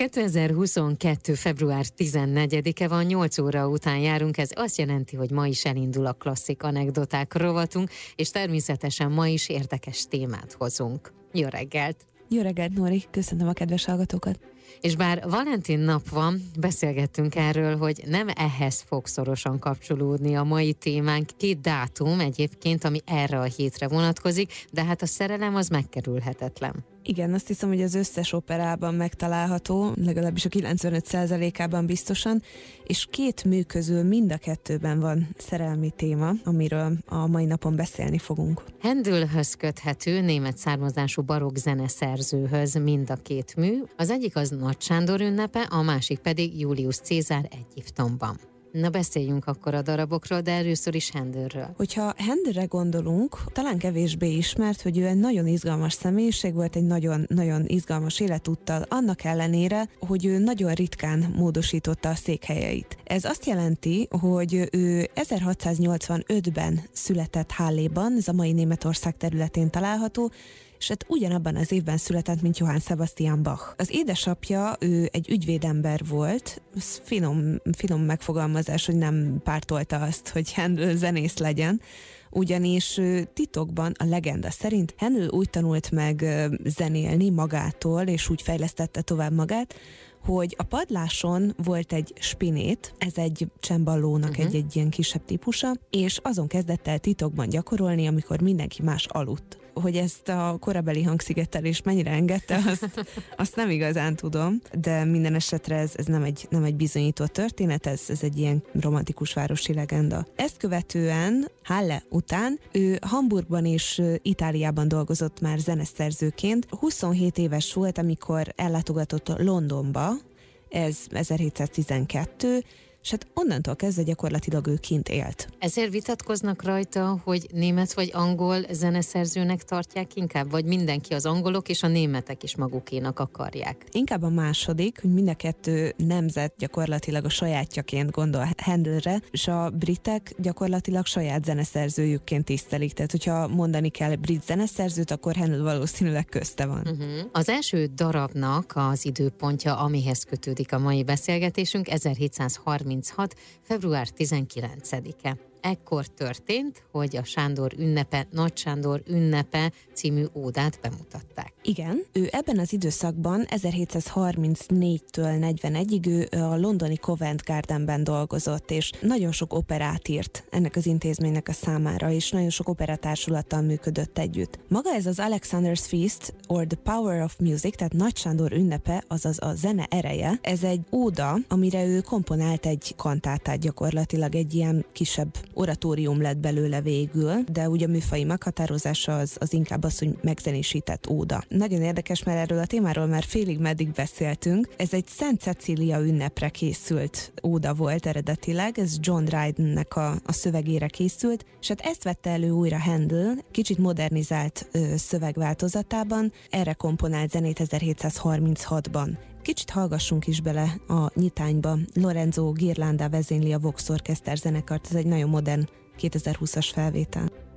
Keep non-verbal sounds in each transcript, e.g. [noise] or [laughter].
2022. február 14-e van, 8 óra után járunk, ez azt jelenti, hogy ma is elindul a klasszik anekdoták rovatunk, és természetesen ma is érdekes témát hozunk. Jó reggelt! Jó reggelt, Nóri! Köszönöm a kedves hallgatókat! És bár Valentin nap van, beszélgettünk erről, hogy nem ehhez fog szorosan kapcsolódni a mai témánk. Két dátum egyébként, ami erre a hétre vonatkozik, de hát a szerelem az megkerülhetetlen. Igen, azt hiszem, hogy az összes operában megtalálható, legalábbis a 95%-ában biztosan, és két mű közül mind a kettőben van szerelmi téma, amiről a mai napon beszélni fogunk. Hendülhöz köthető német származású barokk zeneszerzőhöz mind a két mű. Az egyik az Nagy Sándor ünnepe, a másik pedig Julius Cézár Egyiptomban. Na beszéljünk akkor a darabokról, de először is Hendőrről. Hogyha Hendőre gondolunk, talán kevésbé ismert, hogy ő egy nagyon izgalmas személyiség volt, egy nagyon-nagyon izgalmas életúttal, annak ellenére, hogy ő nagyon ritkán módosította a székhelyeit. Ez azt jelenti, hogy ő 1685-ben született Halléban, ez a mai Németország területén található, és hát ugyanabban az évben született, mint Johann Sebastian Bach. Az édesapja, ő egy ügyvédember volt, ez finom, finom megfogalmazás, hogy nem pártolta azt, hogy Handel zenész legyen, ugyanis titokban a legenda szerint Handel úgy tanult meg zenélni magától, és úgy fejlesztette tovább magát, hogy a padláson volt egy spinét, ez egy csemballónak uh-huh. egy, egy ilyen kisebb típusa, és azon kezdett el titokban gyakorolni, amikor mindenki más aludt hogy ezt a korabeli hangszigetelést mennyire engedte, azt, [laughs] azt nem igazán tudom, de minden esetre ez, ez nem, egy, nem egy bizonyított történet, ez, ez egy ilyen romantikus városi legenda. Ezt követően, Halle után, ő Hamburgban és Itáliában dolgozott már zeneszerzőként. 27 éves volt, amikor ellátogatott Londonba, ez 1712, és hát onnantól kezdve gyakorlatilag ő kint élt. Ezért vitatkoznak rajta, hogy német vagy angol zeneszerzőnek tartják inkább, vagy mindenki az angolok és a németek is magukénak akarják? Inkább a második, hogy mind a kettő nemzet gyakorlatilag a sajátjaként gondol Handelre, és a britek gyakorlatilag saját zeneszerzőjükként tisztelik. Tehát, hogyha mondani kell brit zeneszerzőt, akkor Handel valószínűleg közte van. Uh-huh. Az első darabnak az időpontja, amihez kötődik a mai beszélgetésünk, 1730 1936. február 19-e ekkor történt, hogy a Sándor ünnepe, Nagy Sándor ünnepe című ódát bemutatták. Igen, ő ebben az időszakban 1734-től 41-ig ő a londoni Covent Gardenben dolgozott, és nagyon sok operát írt ennek az intézménynek a számára, és nagyon sok operatársulattal működött együtt. Maga ez az Alexander's Feast, or the Power of Music, tehát Nagy Sándor ünnepe, azaz a zene ereje, ez egy óda, amire ő komponált egy kantátát gyakorlatilag, egy ilyen kisebb oratórium lett belőle végül, de ugye a műfai meghatározása az, az inkább az, hogy megzenésített óda. Nagyon érdekes, mert erről a témáról már félig meddig beszéltünk. Ez egy Szent Cecília ünnepre készült óda volt eredetileg, ez John Drydennek a, a szövegére készült, és hát ezt vette elő újra Handel, kicsit modernizált ö, szövegváltozatában, erre komponált zenét 1736-ban. Kicsit hallgassunk is bele a nyitányba. Lorenzo Girlanda vezényli a Vox Orchester zenekart, ez egy nagyon modern 2020-as felvétel.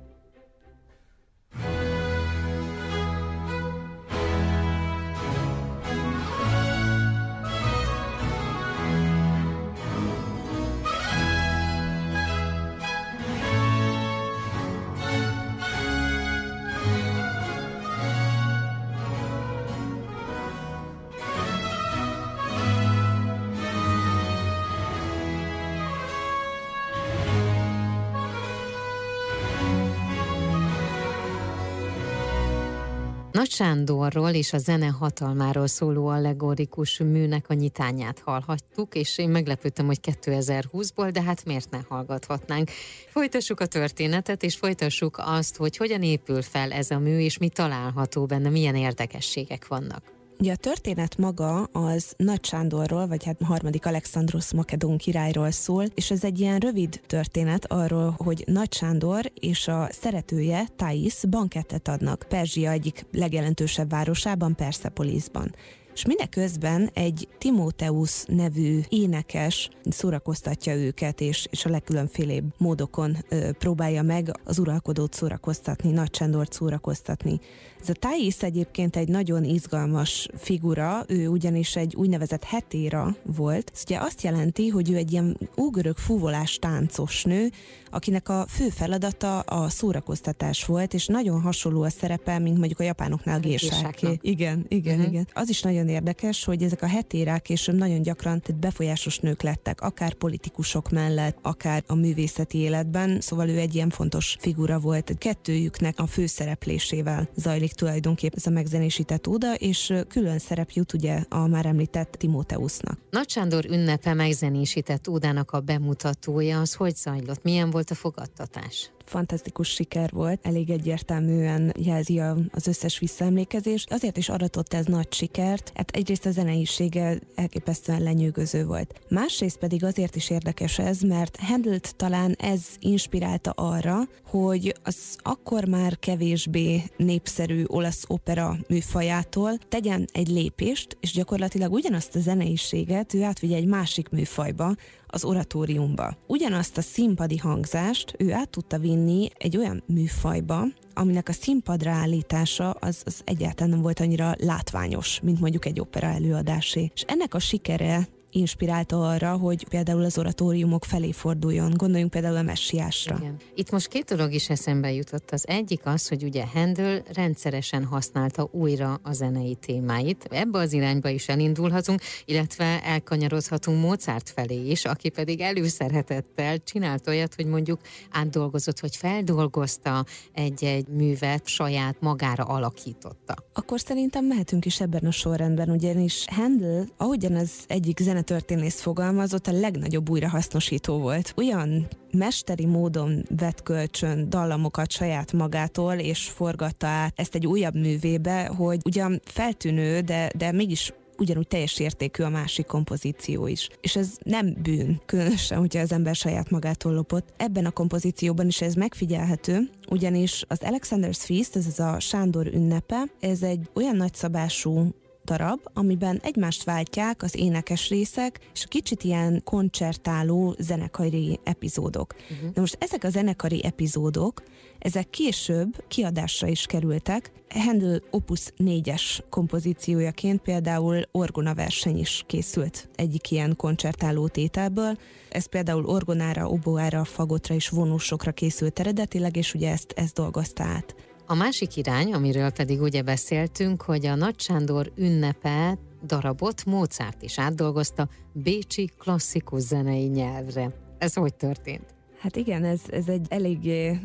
Nagy Sándorról és a zene hatalmáról szóló allegorikus műnek a nyitányát hallhattuk, és én meglepődtem, hogy 2020-ból, de hát miért ne hallgathatnánk. Folytassuk a történetet, és folytassuk azt, hogy hogyan épül fel ez a mű, és mi található benne, milyen érdekességek vannak. Ugye a történet maga az Nagy Sándorról, vagy hát harmadik Alexandros Makedón királyról szól, és ez egy ilyen rövid történet arról, hogy Nagy Sándor és a szeretője, Thais bankettet adnak Perzsia egyik legjelentősebb városában, Perszepolisban és mindeközben egy Timóteusz nevű énekes szórakoztatja őket, és, és a legkülönfélébb módokon ö, próbálja meg az uralkodót szórakoztatni, Nagy Csendort szórakoztatni. Ez a Thais egyébként egy nagyon izgalmas figura, ő ugyanis egy úgynevezett hetéra volt. Ez ugye azt jelenti, hogy ő egy ilyen ógörög fúvolás táncos nő, akinek a fő feladata a szórakoztatás volt, és nagyon hasonló a szerepe, mint mondjuk a japánoknál a gésáké. Igen, igen, uh-huh. igen. Az is nagyon érdekes, hogy ezek a hetérák később nagyon gyakran tehát befolyásos nők lettek, akár politikusok mellett, akár a művészeti életben, szóval ő egy ilyen fontos figura volt. Kettőjüknek a főszereplésével zajlik tulajdonképpen ez a megzenésített óda, és külön szerep jut ugye a már említett Timóteusznak. Nagy Sándor ünnepe megzenésített ódának a bemutatója, az hogy zajlott? Milyen volt a fogadtatás? Fantasztikus siker volt, elég egyértelműen jelzi az összes visszaemlékezés. Azért is aratott ez nagy sikert, hát egyrészt a zeneisége elképesztően lenyűgöző volt. Másrészt pedig azért is érdekes ez, mert Handelt talán ez inspirálta arra, hogy az akkor már kevésbé népszerű olasz opera műfajától tegyen egy lépést, és gyakorlatilag ugyanazt a zeneiséget ő átvigye egy másik műfajba, az oratóriumba. Ugyanazt a színpadi hangzást ő át tudta vinni egy olyan műfajba, aminek a színpadra állítása az, az egyáltalán nem volt annyira látványos, mint mondjuk egy opera előadásé. És ennek a sikere inspirálta arra, hogy például az oratóriumok felé forduljon. Gondoljunk például a messiásra. Igen. Itt most két dolog is eszembe jutott. Az egyik az, hogy ugye Handel rendszeresen használta újra a zenei témáit. Ebbe az irányba is elindulhatunk, illetve elkanyarodhatunk Mozart felé is, aki pedig előszeretettel csinált olyat, hogy mondjuk átdolgozott, hogy feldolgozta egy-egy művet, saját magára alakította. Akkor szerintem mehetünk is ebben a sorrendben, ugyanis Handel, ahogyan az egyik zene történész fogalmazott, a legnagyobb újrahasznosító volt. Olyan mesteri módon vett kölcsön dallamokat saját magától, és forgatta át ezt egy újabb művébe, hogy ugyan feltűnő, de, de mégis ugyanúgy teljes értékű a másik kompozíció is. És ez nem bűn, különösen, hogyha az ember saját magától lopott. Ebben a kompozícióban is ez megfigyelhető, ugyanis az Alexander's Feast, ez az a Sándor ünnepe, ez egy olyan nagyszabású darab, amiben egymást váltják az énekes részek, és kicsit ilyen koncertáló zenekari epizódok. Uh-huh. Na most ezek a zenekari epizódok, ezek később kiadásra is kerültek. Handel Opus 4-es kompozíciójaként például orgona verseny is készült egyik ilyen koncertáló tételből. Ez például orgonára, oboára, fagotra és vonósokra készült eredetileg, és ugye ezt, ezt dolgozta át. A másik irány, amiről pedig ugye beszéltünk, hogy a Nagy Sándor ünnepe darabot Mozart is átdolgozta bécsi klasszikus zenei nyelvre. Ez hogy történt? Hát igen, ez, ez egy eléggé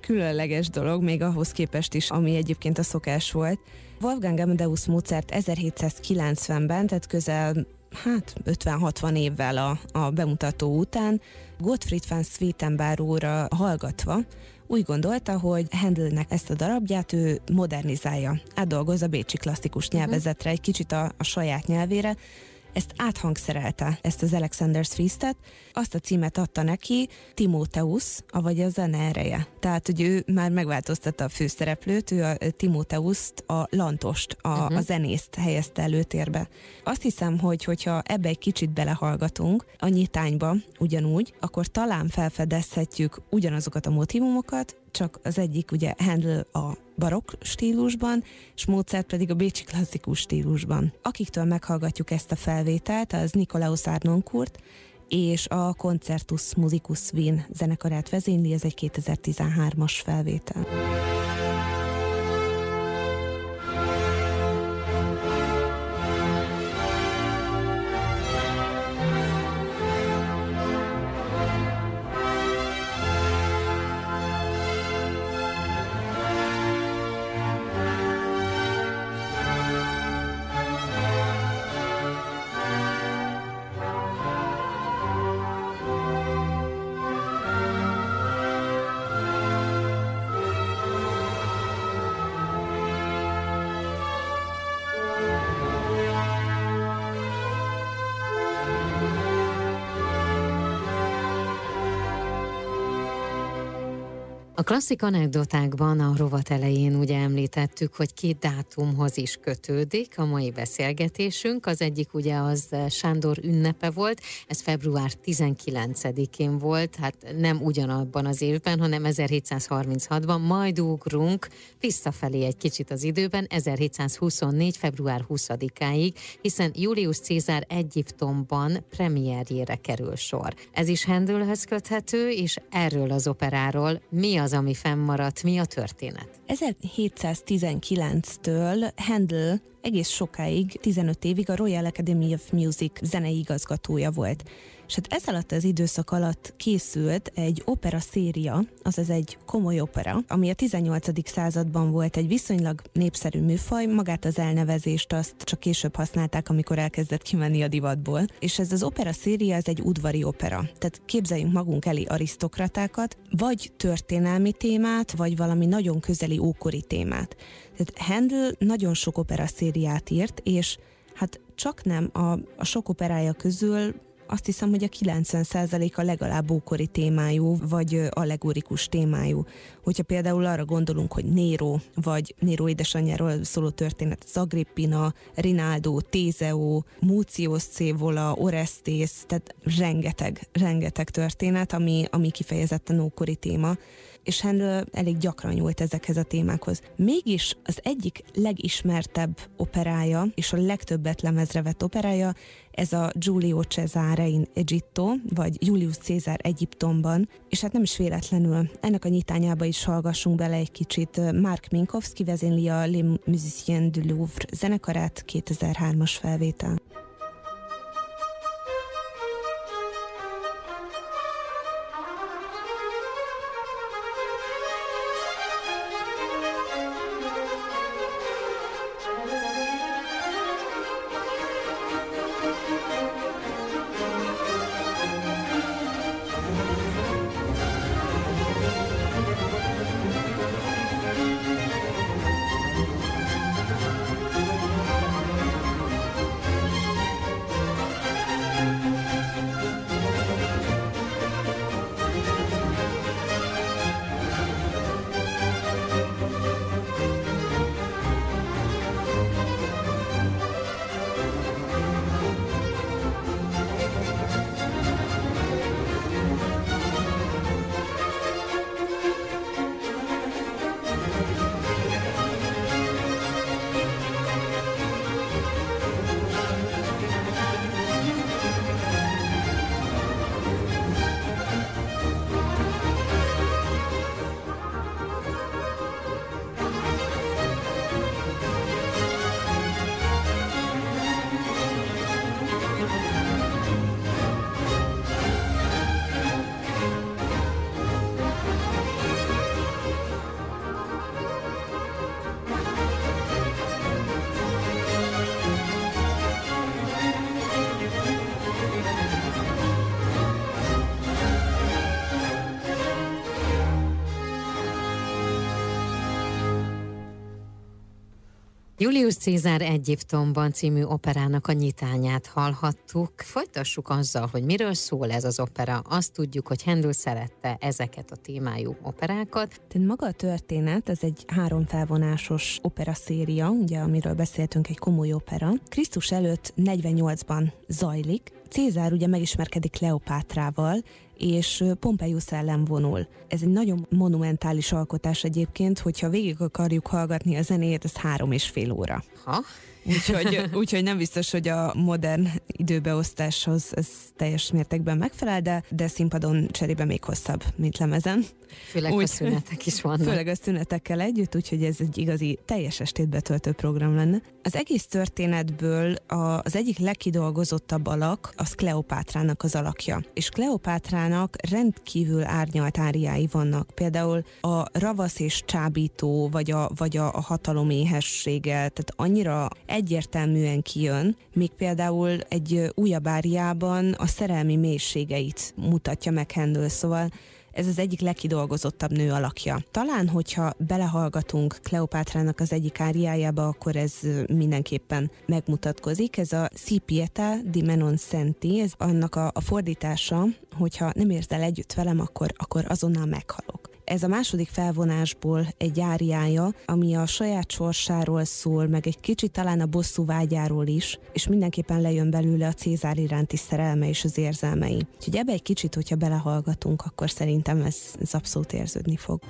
különleges dolog, még ahhoz képest is, ami egyébként a szokás volt. Wolfgang Amadeus Mozart 1790-ben, tehát közel hát 50-60 évvel a, a bemutató után Gottfried van Sweetenbauer hallgatva úgy gondolta, hogy Handelnek ezt a darabját ő modernizálja, átdolgozza a bécsi klasszikus mhm. nyelvezetre, egy kicsit a, a saját nyelvére, ezt áthangszerelte, ezt az Alexander's Feastet, azt a címet adta neki Timóteusz, avagy a zene ereje. Tehát, hogy ő már megváltoztatta a főszereplőt, ő a Timóteuszt, a lantost, a, uh-huh. a zenészt helyezte előtérbe. Azt hiszem, hogy hogyha ebbe egy kicsit belehallgatunk, a nyitányba ugyanúgy, akkor talán felfedezhetjük ugyanazokat a motivumokat, csak az egyik ugye Handel a barokk stílusban, és Mozart pedig a bécsi klasszikus stílusban. Akiktől meghallgatjuk ezt a felvételt, az Nikolaus Arnonkurt, és a Concertus Musicus Wien zenekarát vezényli, ez egy 2013-as felvétel. A klasszik anekdotákban a rovat elején ugye említettük, hogy két dátumhoz is kötődik a mai beszélgetésünk. Az egyik ugye az Sándor ünnepe volt, ez február 19-én volt, hát nem ugyanabban az évben, hanem 1736-ban, majd ugrunk visszafelé egy kicsit az időben, 1724. február 20-áig, hiszen Julius Cézár Egyiptomban premierjére kerül sor. Ez is Handelhöz köthető, és erről az operáról mi az, ami fennmaradt, mi a történet? 1719-től Handel egész sokáig, 15 évig a Royal Academy of Music zenei igazgatója volt. És hát ez alatt az időszak alatt készült egy opera széria, azaz egy komoly opera, ami a 18. században volt egy viszonylag népszerű műfaj, magát az elnevezést azt csak később használták, amikor elkezdett kimenni a divatból. És ez az opera széria, ez egy udvari opera. Tehát képzeljünk magunk elé arisztokratákat, vagy történelmi témát, vagy valami nagyon közeli ókori témát. Tehát Handel nagyon sok opera szériát írt, és hát csak nem a, a sok operája közül azt hiszem, hogy a 90%-a legalább ókori témájú, vagy allegorikus témájú. Hogyha például arra gondolunk, hogy Nero, vagy Nero édesanyjáról szóló történet, Zagrippina, Rinaldo, Tézeó, Mucius Cévola, Orestes, tehát rengeteg, rengeteg történet, ami, ami kifejezetten ókori téma és Handel elég gyakran nyúlt ezekhez a témákhoz. Mégis az egyik legismertebb operája, és a legtöbbet lemezre vett operája, ez a Giulio Cesare in Egitto, vagy Julius Caesar Egyiptomban, és hát nem is véletlenül. Ennek a nyitányába is hallgassunk bele egy kicsit. Mark Minkowski vezényli a Les Musiciens du Louvre zenekarát, 2003-as felvétel. Julius Cézár Egyiptomban című operának a nyitányát hallhattuk. Folytassuk azzal, hogy miről szól ez az opera. Azt tudjuk, hogy Handel szerette ezeket a témájú operákat. Tehát maga a történet, ez egy három felvonásos opera széria, ugye, amiről beszéltünk, egy komoly opera. Krisztus előtt 48-ban zajlik, Cézár ugye megismerkedik Kleopátrával, és Pompeius ellen vonul. Ez egy nagyon monumentális alkotás egyébként, hogyha végig akarjuk hallgatni a zenét, ez három és fél óra. Ha? Úgyhogy, úgyhogy nem biztos, hogy a modern időbeosztáshoz ez teljes mértékben megfelel, de, de színpadon cserébe még hosszabb, mint lemezen. Főleg Úgy, a szünetek is vannak. Főleg a szünetekkel együtt, úgyhogy ez egy igazi teljes estét betöltő program lenne. Az egész történetből a, az egyik legkidolgozottabb alak az Kleopátrának az alakja. És Kleopátrának rendkívül árnyalt áriái vannak. Például a ravasz és csábító, vagy a, vagy a, a hataloméhessége, tehát annyira egyértelműen kijön, míg például egy újabb áriában a szerelmi mélységeit mutatja meg Handel, szóval ez az egyik legkidolgozottabb nő alakja. Talán, hogyha belehallgatunk Kleopátrának az egyik áriájába, akkor ez mindenképpen megmutatkozik. Ez a Si Pieta di Menon Senti, ez annak a, a fordítása, hogyha nem érzel együtt velem, akkor, akkor azonnal meghalok. Ez a második felvonásból egy áriája, ami a saját sorsáról szól, meg egy kicsit talán a bosszú vágyáról is, és mindenképpen lejön belőle a Cézár iránti szerelme és az érzelmei. Úgyhogy ebbe egy kicsit, hogyha belehallgatunk, akkor szerintem ez, ez abszolút érződni fog.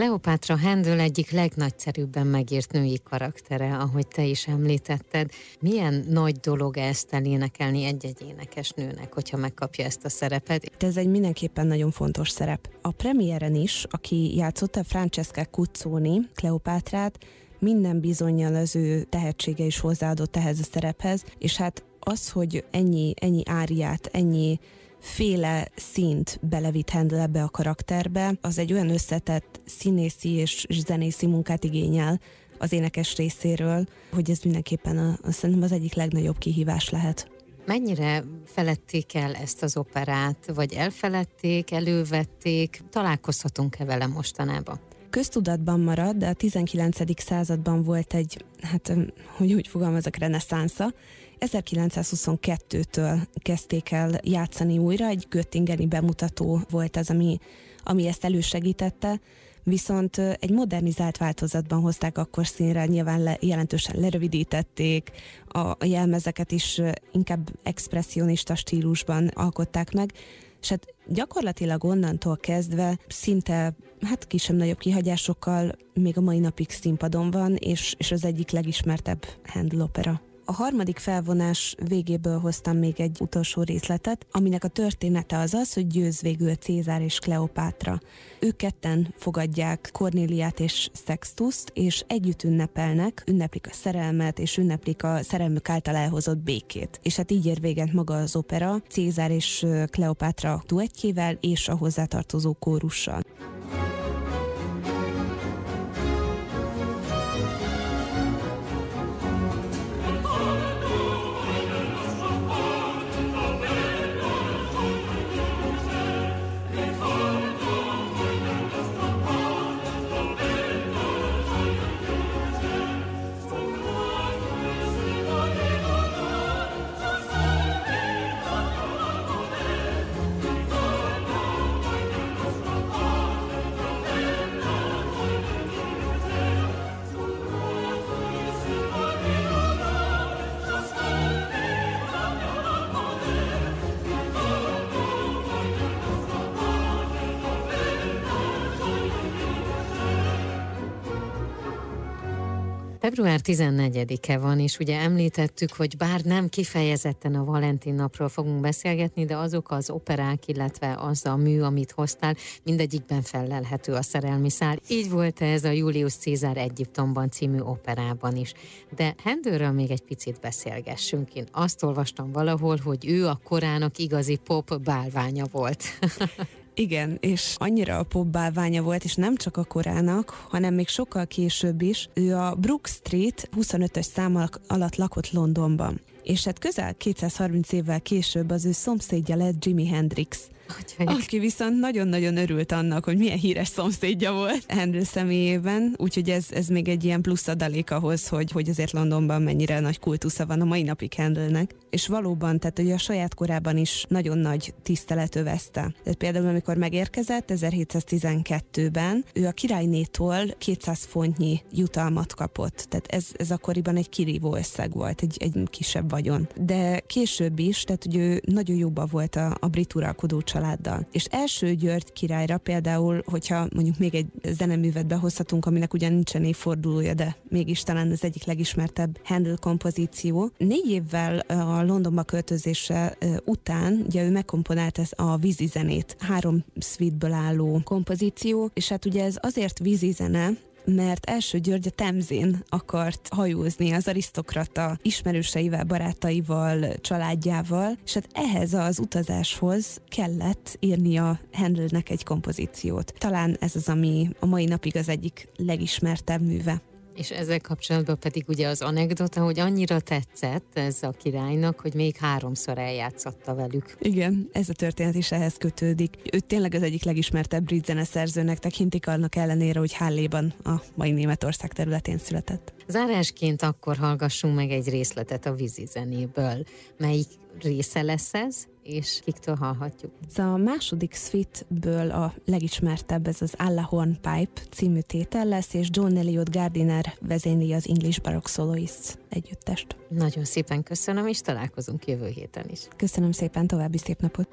Kleopátra Handel egyik legnagyszerűbben megírt női karaktere, ahogy te is említetted. Milyen nagy dolog ezt elénekelni egy-egy énekesnőnek, hogyha megkapja ezt a szerepet? Ez egy mindenképpen nagyon fontos szerep. A premiéren is, aki játszotta Francesca Cuzzoni, Kleopátrát, minden bizonyal az ő tehetsége is hozzáadott ehhez a szerephez, és hát az, hogy ennyi, ennyi áriát, ennyi féle szint belevitt Handel ebbe a karakterbe, az egy olyan összetett színészi és zenészi munkát igényel az énekes részéről, hogy ez mindenképpen a, a, szerintem az egyik legnagyobb kihívás lehet. Mennyire felették el ezt az operát, vagy elfeledték, elővették? Találkozhatunk-e vele mostanában? Köztudatban marad, de a 19. században volt egy, hát hogy úgy fogalmazok, reneszánsza, 1922-től kezdték el játszani újra, egy Göttingeni bemutató volt az, ami, ami ezt elősegítette, viszont egy modernizált változatban hozták akkor színre, nyilván le, jelentősen lerövidítették, a, a jelmezeket is inkább expressionista stílusban alkották meg, és hát gyakorlatilag onnantól kezdve szinte hát kisebb-nagyobb kihagyásokkal még a mai napig színpadon van, és, és az egyik legismertebb Handel opera. A harmadik felvonás végéből hoztam még egy utolsó részletet, aminek a története az az, hogy győz végül Cézár és Kleopátra. Ők ketten fogadják Kornéliát és Sextuszt, és együtt ünnepelnek, ünneplik a szerelmet, és ünneplik a szerelmük által elhozott békét. És hát így ér véget maga az opera, Cézár és Kleopátra duettjével és a hozzátartozó kórussal. Február 14-e van, és ugye említettük, hogy bár nem kifejezetten a Valentin napról fogunk beszélgetni, de azok az operák, illetve az a mű, amit hoztál, mindegyikben fellelhető a szerelmi szál. Így volt ez a Julius Caesar Egyiptomban című operában is. De Hendőről még egy picit beszélgessünk. Én azt olvastam valahol, hogy ő a korának igazi pop bálványa volt. [laughs] Igen, és annyira a pop bálványa volt, és nem csak a korának, hanem még sokkal később is. Ő a Brook Street 25-ös szám alatt lakott Londonban. És hát közel 230 évvel később az ő szomszédja lett Jimi Hendrix Úgyhogy... Aki viszont nagyon-nagyon örült annak, hogy milyen híres szomszédja volt Handel személyében, úgyhogy ez, ez még egy ilyen plusz adalék ahhoz, hogy, hogy azért Londonban mennyire nagy kultusza van a mai napig Handelnek. És valóban, tehát ugye a saját korában is nagyon nagy tisztelet övezte. Tehát például, amikor megérkezett 1712-ben, ő a királynétól 200 fontnyi jutalmat kapott. Tehát ez, ez akkoriban egy kirívó összeg volt, egy, egy kisebb vagyon. De később is, tehát hogy ő nagyon jóban volt a, a brit uralkodó családdal. És első György királyra például, hogyha mondjuk még egy zeneművet behozhatunk, aminek ugyan nincsen évfordulója, de mégis talán az egyik legismertebb Handel kompozíció. Négy évvel a Londonba költözése után, ugye ő megkomponált ez a vízi zenét, három suiteből álló kompozíció, és hát ugye ez azért vízi zene, mert első György a Temzén akart hajózni az arisztokrata ismerőseivel, barátaival, családjával, és hát ehhez az utazáshoz kellett írnia Handelnek egy kompozíciót. Talán ez az, ami a mai napig az egyik legismertebb műve. És ezzel kapcsolatban pedig ugye az anekdota, hogy annyira tetszett ez a királynak, hogy még háromszor eljátszotta velük. Igen, ez a történet is ehhez kötődik. Ő tényleg az egyik legismertebb brit zeneszerzőnek tekintik annak ellenére, hogy Halléban a mai Németország területén született. Zárásként akkor hallgassunk meg egy részletet a vízi zenéből. Melyik része lesz ez? És kiktől hallhatjuk? Ez a második suite-ből a legismertebb, ez az Alla Hornpipe című tétel lesz, és John Elliot Gardiner vezényli az English Baroque Soloists együttest. Nagyon szépen köszönöm, és találkozunk jövő héten is. Köszönöm szépen, további szép napot!